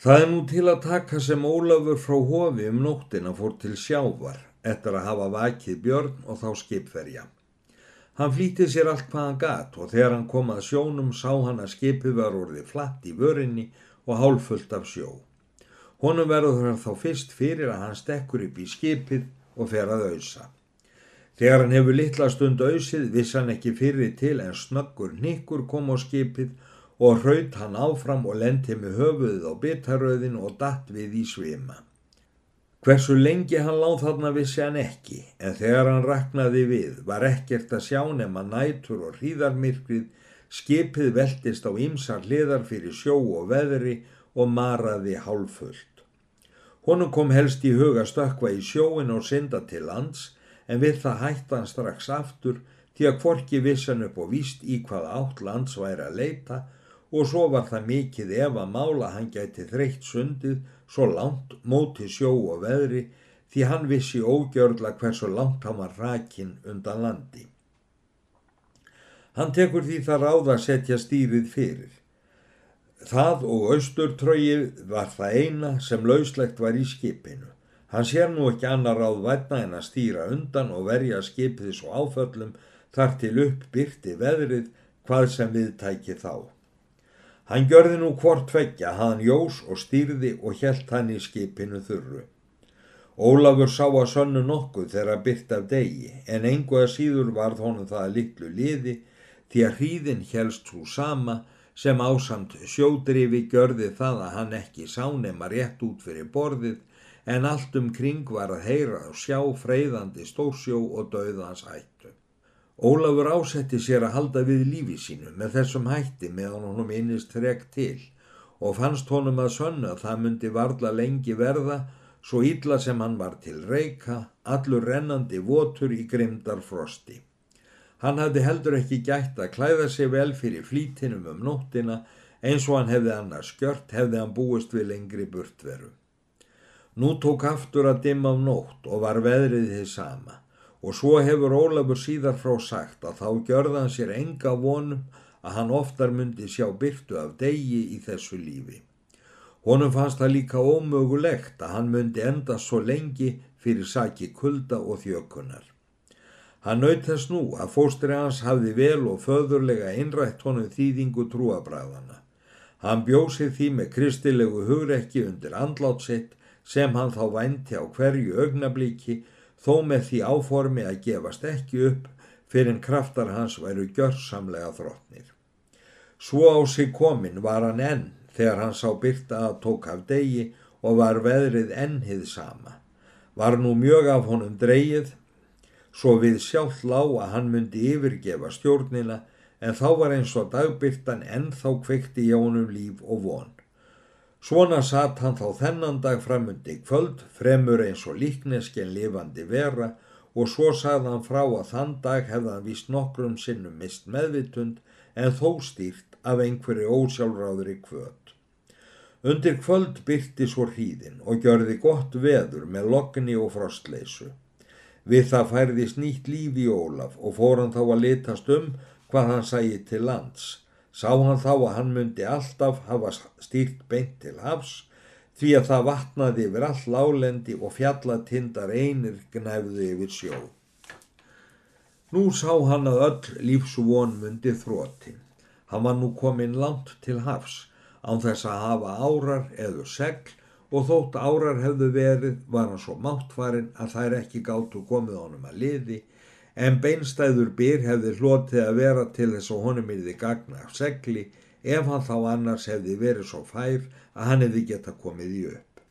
Það er nú til að taka sem Ólafur frá hofi um nóttina fór til sjávar eftir að hafa vakið björn og þá skipferja. Hann flýtti sér allt hvað hann gat og þegar hann kom að sjónum sá hann að skipið var orðið flatt í vörinni og hálfullt af sjó. Honum verður þá fyrst fyrir að hann stekkur upp í skipið og fer að auðsa. Þegar hann hefur litla stund auðsið viss hann ekki fyrir til en snöggur nikkur kom á skipið og hraut hann áfram og lendi með höfuðið á bitaröðin og datt við í svima. Hversu lengi hann láð þarna vissi hann ekki, en þegar hann raknaði við var ekkert að sjá nema nætur og hríðarmyrkrið, skipið veltist á ymsar hliðar fyrir sjó og veðri og maraði hálfullt. Honum kom helst í huga stökva í sjóin og synda til lands, en við það hætti hann strax aftur því að kvorki vissan upp og víst í hvaða átt lands væri að leita og svo var það mikið ef að mála hann gæti þreytt sundið svo langt móti sjó og veðri því hann vissi ógjörla hversu langt hann var rakin undan landi. Hann tekur því það ráð að setja stýrið fyrir. Það og austurtrögið var það eina sem lauslegt var í skipinu. Hann sér nú ekki annar ráð vætna en að stýra undan og verja skipið svo áföllum þar til upp byrti veðrið hvað sem viðtæki þá. Hann gjörði nú hvort tveggja, hann jós og stýrði og helt hann í skipinu þurru. Ólafur sá að sönnu nokkuð þegar byrt af degi, en engu að síður varð honum það litlu liði því að hríðin helst svo sama sem ásamt sjódrifi gjörði það að hann ekki sá nema rétt út fyrir borðið en allt um kring var að heyra og sjá freyðandi stórsjó og dauðans hættu. Ólafur ásetti sér að halda við lífi sínu með þessum hætti meðan honum innist þrek til og fannst honum að sönna að það myndi varla lengi verða svo ítla sem hann var til reyka, allur rennandi votur í grimdar frosti. Hann hafði heldur ekki gætt að klæða sig vel fyrir flítinum um nóttina eins og hann hefði annars skjört hefði hann búist við lengri burtveru. Nú tók aftur að dimma á nótt og var veðrið þið sama og svo hefur Ólafur síðar frá sagt að þá gjörða hann sér enga vonum að hann oftar myndi sjá byrtu af degi í þessu lífi. Honum fannst það líka ómögulegt að hann myndi enda svo lengi fyrir saki kulda og þjökunar. Hann naut þess nú að fóstri hans hafði vel og föðurlega innrætt honum þýðingu trúabræðana. Hann bjósið því með kristilegu hugrekki undir andlátsitt sem hann þá vænti á hverju augnablíki þó með því áformi að gefast ekki upp fyrir en kraftar hans væru gjörsamlega þróttnir. Svo á sig komin var hann enn þegar hann sá byrta að tók af degi og var veðrið ennhið sama. Var nú mjög af honum dreyið, svo við sjálf lág að hann myndi yfirgefa stjórnina en þá var eins og dagbyrtan enn þá kveikti í honum líf og von. Svona satt hann þá þennan dag framundi kvöld, fremur eins og líknesken lifandi vera og svo sagði hann frá að þann dag hefði hann vist nokkrum sinnum mist meðvitund en þó stýrt af einhverju ósjálfráðri kvöld. Undir kvöld byrti svo hríðin og gjörði gott veður með lokni og frostleysu. Við það færðist nýtt líf í Ólaf og fór hann þá að litast um hvað hann sæði til lands. Sá hann þá að hann myndi alltaf hafa stýrt beint til hafs því að það vatnaði yfir all lálendi og fjallatindar einir gnæfðu yfir sjó. Nú sá hann að öll lífsvon myndi þróti. Hann var nú komin langt til hafs án þess að hafa árar eður segl og þótt árar hefðu verið var hann svo máttfarin að þær ekki gáttu komið honum að liði en beinstæður byr hefði hlotið að vera til þess að honum yrði gagna af segli ef hann þá annars hefði verið svo fær að hann hefði geta komið í upp.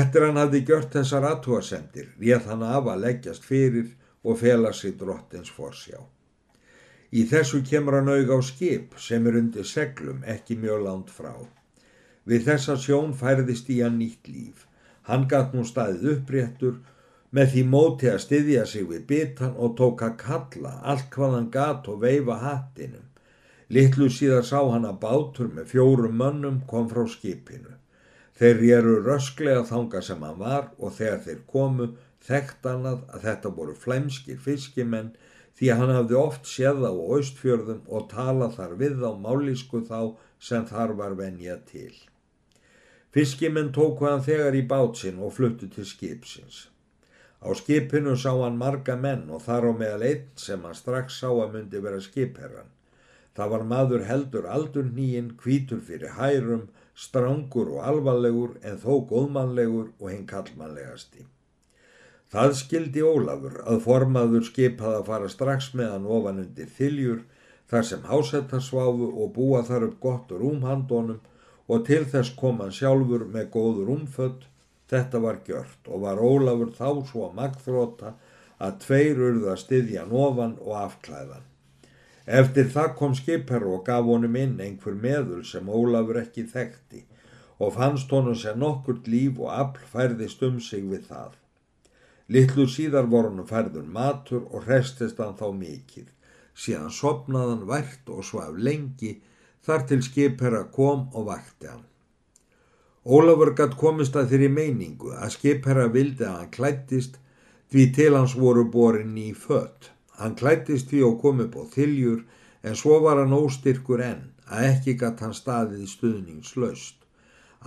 Eftir hann hafði gjört þessar aðtúasendir rétt hann af að leggjast fyrir og fela sig drottins forsjá. Í þessu kemur hann auð á skip sem er undir seglum ekki mjög langt frá. Við þessa sjón færðist í hann nýtt líf. Hann gatt nú staðið uppréttur með því móti að styðja sig við bitan og tók að kalla allt hvað hann gat og veifa hattinum. Littlu síðan sá hann að bátur með fjórum mönnum kom frá skipinu. Þeir eru rösklega þanga sem hann var og þegar þeir komu þekkt hann að þetta voru flæmskir fiskimenn því hann hafði oft séð á austfjörðum og talað þar við á málísku þá sem þar var venja til. Fiskiminn tóku hann þegar í bátsinn og fluttu til skipsins. Á skipinu sá hann marga menn og þar á meðal einn sem hann strax sá að myndi vera skipherran. Það var maður heldur aldur nýinn, kvítur fyrir hærum, strangur og alvarlegur en þó góðmannlegur og hinn kallmannlegasti. Það skildi Ólafur að formaður skipaði að fara strax með hann ofan undir þiljur þar sem hásetta sváfu og búa þar upp gott rúmhandónum og til þess kom hann sjálfur með góður umfödd. Þetta var gjört og var Ólafur þá svo að magþróta að tveir urða styðja nofan og afklæðan. Eftir það kom skipher og gaf honum inn einhver meðul sem Ólafur ekki þekkti og fannst honum sem nokkurt líf og afl færðist um sig við það. Littlu síðar voru hann færður matur og restist hann þá mikið. Síðan sopnaðan vært og svaf lengi þar til skipherra kom og vakti hann. Ólafur gatt komist að þeirri meiningu að skipherra vildi að hann klættist því til hans voru borin í fött. Hann klættist því og kom upp á þiljur en svo var hann óstyrkur enn að ekki gatt hann staðið stuðningslaust.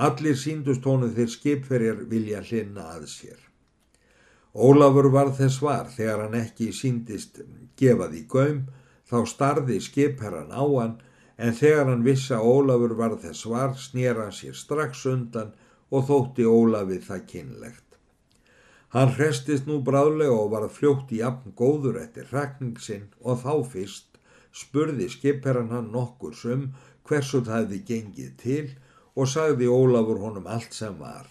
Allir síndust honu þeir skipferjar vilja hlinna að sér. Ólafur var þess var þegar hann ekki síndist gefað í gaum þá starði skipherran á hann en þegar hann vissi að Ólafur var þess var snýra hann sér strax undan og þótti Ólafið það kynlegt. Hann hrestist nú bráðlega og var fljótt í afn góður eftir rakning sinn og þá fyrst spurði skipherran hann nokkur sum hversu það hefði gengið til og sagði Ólafur honum allt sem var.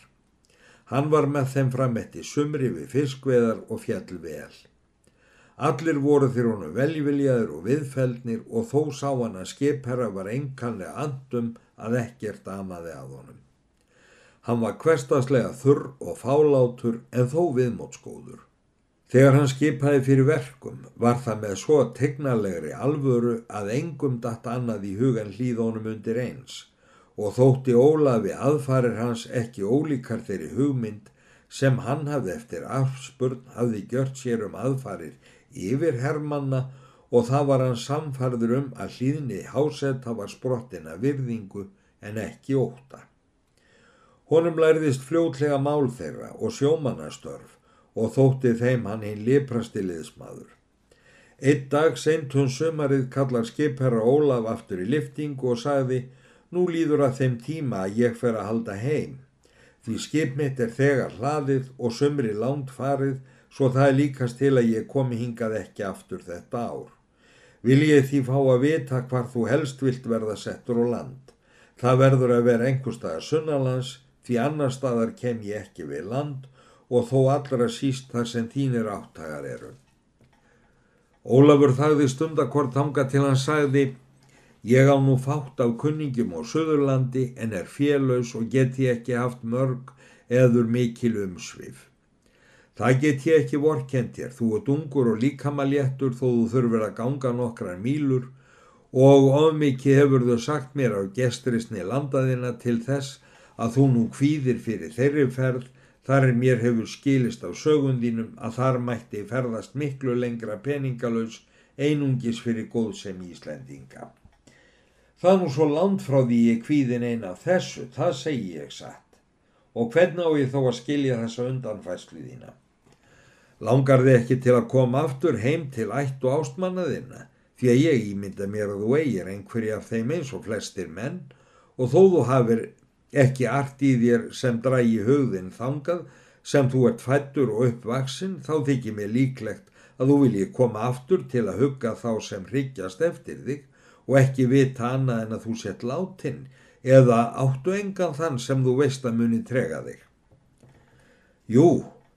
Hann var með þeim frametti sumri við fiskveðar og fjall vel. Allir voru þér honum velviljaður og viðfeldnir og þó sá hann að skipherra var enkanlega andum að ekkert amaði að honum. Hann var hverstaslega þurr og fálátur en þó viðmótskóður. Þegar hann skipaði fyrir verkum var það með svo tegnalegri alvöru að engum datt annað í hugan hlýðónum undir eins og þótti Ólafi aðfarir hans ekki ólíkar þeirri hugmynd sem hann hafði eftir afspurn hafði gjört sér um aðfarir yfir hermanna og það var hann samfarður um að hlýðni hásetta var sprottina virðingu en ekki óta. Honum lærðist fljótlega mál þeirra og sjómannastörf og þótti þeim hann hinn liprasti liðsmaður. Eitt dag seint hún sömarið kallar skipherra Ólaf aftur í liftingu og sagði nú líður að þeim tíma að ég fer að halda heim. Því skip mitt er þegar hlaðið og sömri langt farið svo það líkast til að ég komi hingað ekki aftur þetta ár. Vil ég því fá að vita hvar þú helst vilt verða settur á land. Það verður að vera einhver staðar sunnalans því annar staðar kem ég ekki við land og þó allra síst þar sem þínir áttagar eru. Ólafur þagði stundakort hanga til hann sagði Ég á nú fátt af kunningum á Suðurlandi en er félös og get ég ekki haft mörg eður mikil umsvið. Það get ég ekki vorkent þér, þú ert ungur og líkamaléttur þó þú þurfur að ganga nokkrar mýlur og ofmikið hefur þau sagt mér á gesturisni landaðina til þess að þú nú kvíðir fyrir þeirri ferð þar er mér hefur skilist á sögundínum að þar mætti ferðast miklu lengra peningalös einungis fyrir góðsem Íslendinga. Það nú svo land frá því ég kvíðin eina þessu, það segi ég satt. Og hvernig á ég þó að skilja þessa undanfæslu þína? Langar þið ekki til að koma aftur heim til ætt og ástmannaðina því að ég ímynda mér að þú eigir einhverja af þeim eins og flestir menn og þó þú hafir ekki art í þér sem drægi höfðin þangað sem þú ert fættur og uppvaksinn þá þykir mér líklegt að þú vilji koma aftur til að hugga þá sem hryggjast eftir þig og ekki vita annað en að þú sett látin eða áttu engan þann sem þú veist að muni trega þig. Jú,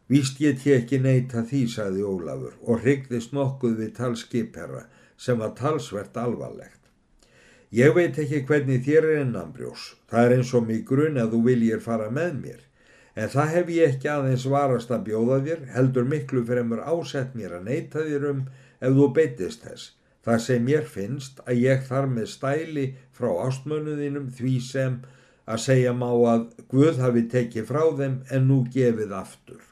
Víst get ég ekki neyta því, saði Ólafur og hryggðist nokkuð við talskipherra sem var talsvert alvarlegt. Ég veit ekki hvernig þér er ennanbrjós. Það er eins og mig grun að þú viljir fara með mér. En það hef ég ekki aðeins varast að bjóða þér, heldur miklu fremur ásett mér að neyta þér um ef þú beitist þess. Það sem ég finnst að ég þar með stæli frá ástmönuðinum því sem að segja má að Guð hafi tekið frá þeim en nú gefið aftur.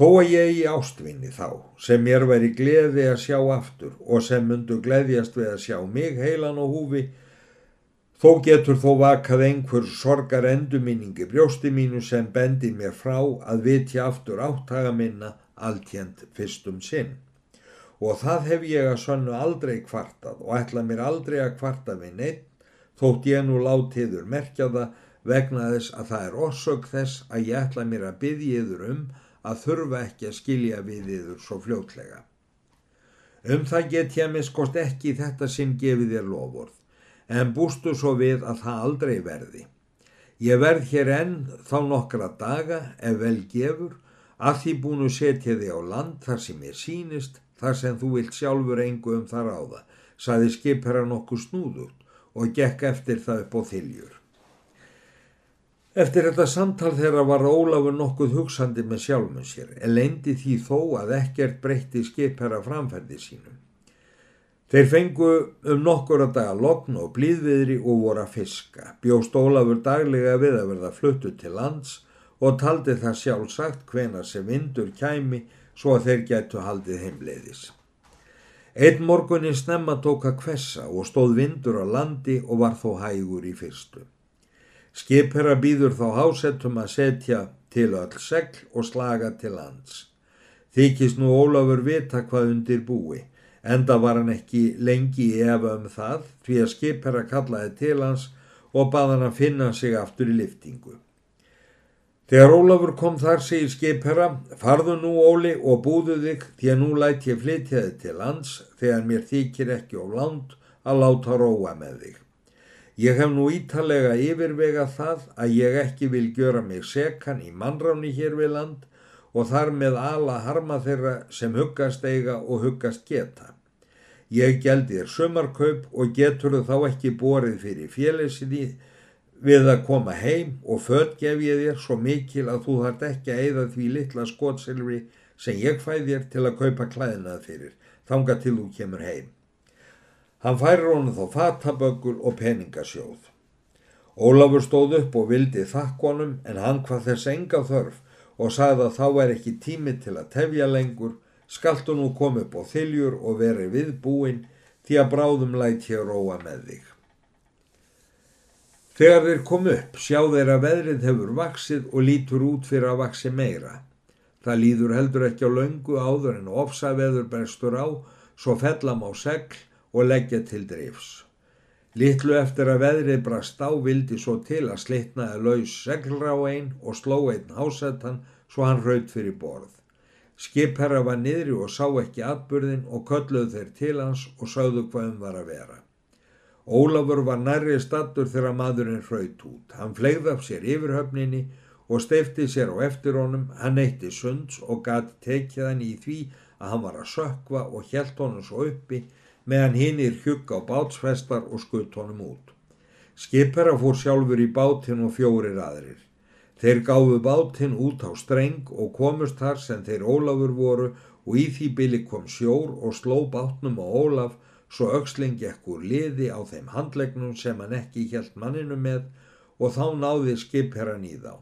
Þó að ég í ástvinni þá, sem mér væri gleði að sjá aftur og sem myndu gleðjast við að sjá mig heilan og húfi, Þó getur þó vakað einhver sorgar enduminningi brjósti mínu sem bendir mér frá að vitja aftur áttaga minna alltjent fyrstum sinn. Og það hef ég að sönnu aldrei kvartað og ætla mér aldrei að kvarta við neitt, þótt ég nú látiður merkja það vegna þess að það er orsök þess að ég ætla mér að byggja yður um að þurfa ekki að skilja við yður svo fljótlega. Um það get ég miskost ekki þetta sinn gefið þér lofórð en bústu svo við að það aldrei verði. Ég verð hér enn þá nokkra daga ef vel gefur að því búinu setja þig á land þar sem ég sínist þar sem þú vilt sjálfur engu um það ráða, saði skipherra nokkuð snúðut og gekk eftir það upp á þiljur. Eftir þetta samtal þeirra var Ólafur nokkuð hugsandi með sjálfum sér en leindi því þó að ekkert breytti skipherra framferði sínum. Þeir fengu um nokkur að daga lokn og blíðviðri og voru að fiska. Bjóst Ólafur daglega við að verða fluttu til lands og taldi það sjálfsagt hvena sem vindur kæmi svo að þeir getu haldið heimleiðis. Einn morgunin snemma tók að kvessa og stóð vindur á landi og var þó hægur í fyrstu. Skipherra býður þá hásettum að setja til öll segl og slaga til lands. Þykist nú Ólafur vita hvað undir búi. Enda var hann ekki lengi í efa um það því að skipherra kallaði til hans og bað hann að finna sig aftur í liftingu. Þegar Ólafur kom þar segir skipherra, farðu nú Óli og búðu þig því að nú lætt ég flytja þig til lands þegar mér þykir ekki á land að láta róa með þig. Ég hef nú ítalega yfirvega það að ég ekki vil gjöra mig sekan í mannráni hér við land og þar með ala harma þeirra sem huggast eiga og huggast geta. Ég geldi þér sömarkaup og getur þá ekki borið fyrir félagsinni við að koma heim og född gef ég þér svo mikil að þú þart ekki að eida því litla skotsilfri sem ég fæð þér til að kaupa klæðinað fyrir, þanga til þú kemur heim. Hann færir honum þá fataböggul og peningasjóð. Ólafur stóð upp og vildi þakkonum en hann hvað þess enga þörf og sagði að þá er ekki tími til að tefja lengur, skaltu nú upp á þiljur og veri við búin því að bráðum læt hér róa með þig. Þegar þeir kom upp sjá þeir að veðrið hefur vaksið og lítur út fyrir að vaksi meira. Það líður heldur ekki á laungu áður en ofsaveður berstur á, svo fellam á segl og leggja til drifs. Littlu eftir að veðrið brast á vildi svo til að slitnaði laus seglrá einn og sló einn hásettan svo hann raut fyrir borð. Skipherra var niðri og sá ekki atbyrðin og kölluð þeir til hans og sáðu hvað um var að vera. Ólafur var nærri stattur þegar maðurinn raut út. Hann flegði af sér yfirhöfninni og steifti sér á eftir honum, hann eitti sunds og gati tekið hann í því að hann var að sökva og hjælt honum svo uppi meðan hinnir hjugg á bátsfestar og skutt honum út. Skipera fór sjálfur í bátinn og fjórir aðrir. Þeir gáfu bátinn út á streng og komust þar sem þeir Ólafur voru og í því bili kom sjór og sló bátnum á Ólaf svo auksling ekkur liði á þeim handlegnum sem hann ekki hjælt manninu með og þá náði skipherran í þá.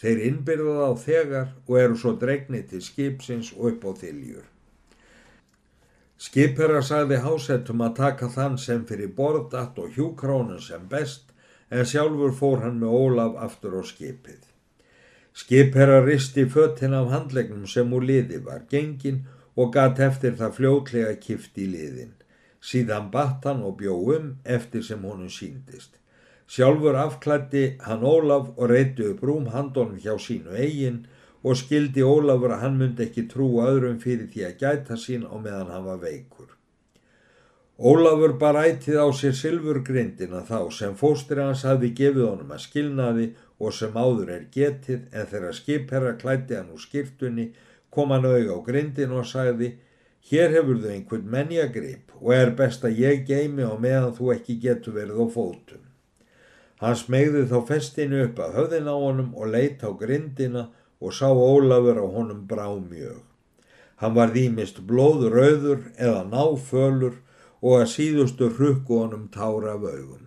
Þeir innbyrðað á þegar og eru svo dregni til skipsins og upp á þiljur. Skipherra sagði hásettum að taka þann sem fyrir borðatt og hjúkrónun sem best en sjálfur fór hann með Ólaf aftur á skipið. Skipherra risti föttin af handlegnum sem úr liði var gengin og gatt eftir það fljótlega kift í liðin. Síðan batt hann og bjó um eftir sem honum síndist. Sjálfur afklætti hann Ólaf og reyti upp rúm handonum hjá sínu eigin og skildi Ólafur að hann myndi ekki trúa öðrum fyrir því að gæta sín á meðan hann var veikur. Ólafur bara ætið á sér silfurgrindina þá sem fóstir hans hafi gefið honum að skilnaði og sem áður er getið en þegar skipherra klætti hann úr skiptunni kom hann auðg á grindin og sagði Hér hefur þau einhvern menjagrip og er best að ég geimi á meðan þú ekki getur verið á fótum. Hann smegði þá festinu upp að höfðin á honum og leitt á grindina og sá Ólafur á honum brá mjög. Hann var þýmist blóðröður eða náfölur og að síðustu hrukku honum tára augum.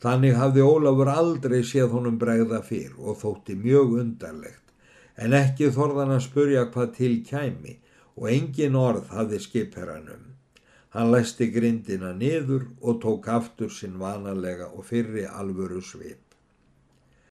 Þannig hafði Ólafur aldrei séð honum bregða fyrr og þótti mjög undarlegt, en ekki þorðan að spurja hvað til kæmi og engin orð hafði skipherranum. Hann læsti grindina niður og tók aftur sinn vanalega og fyrri alvöru svip.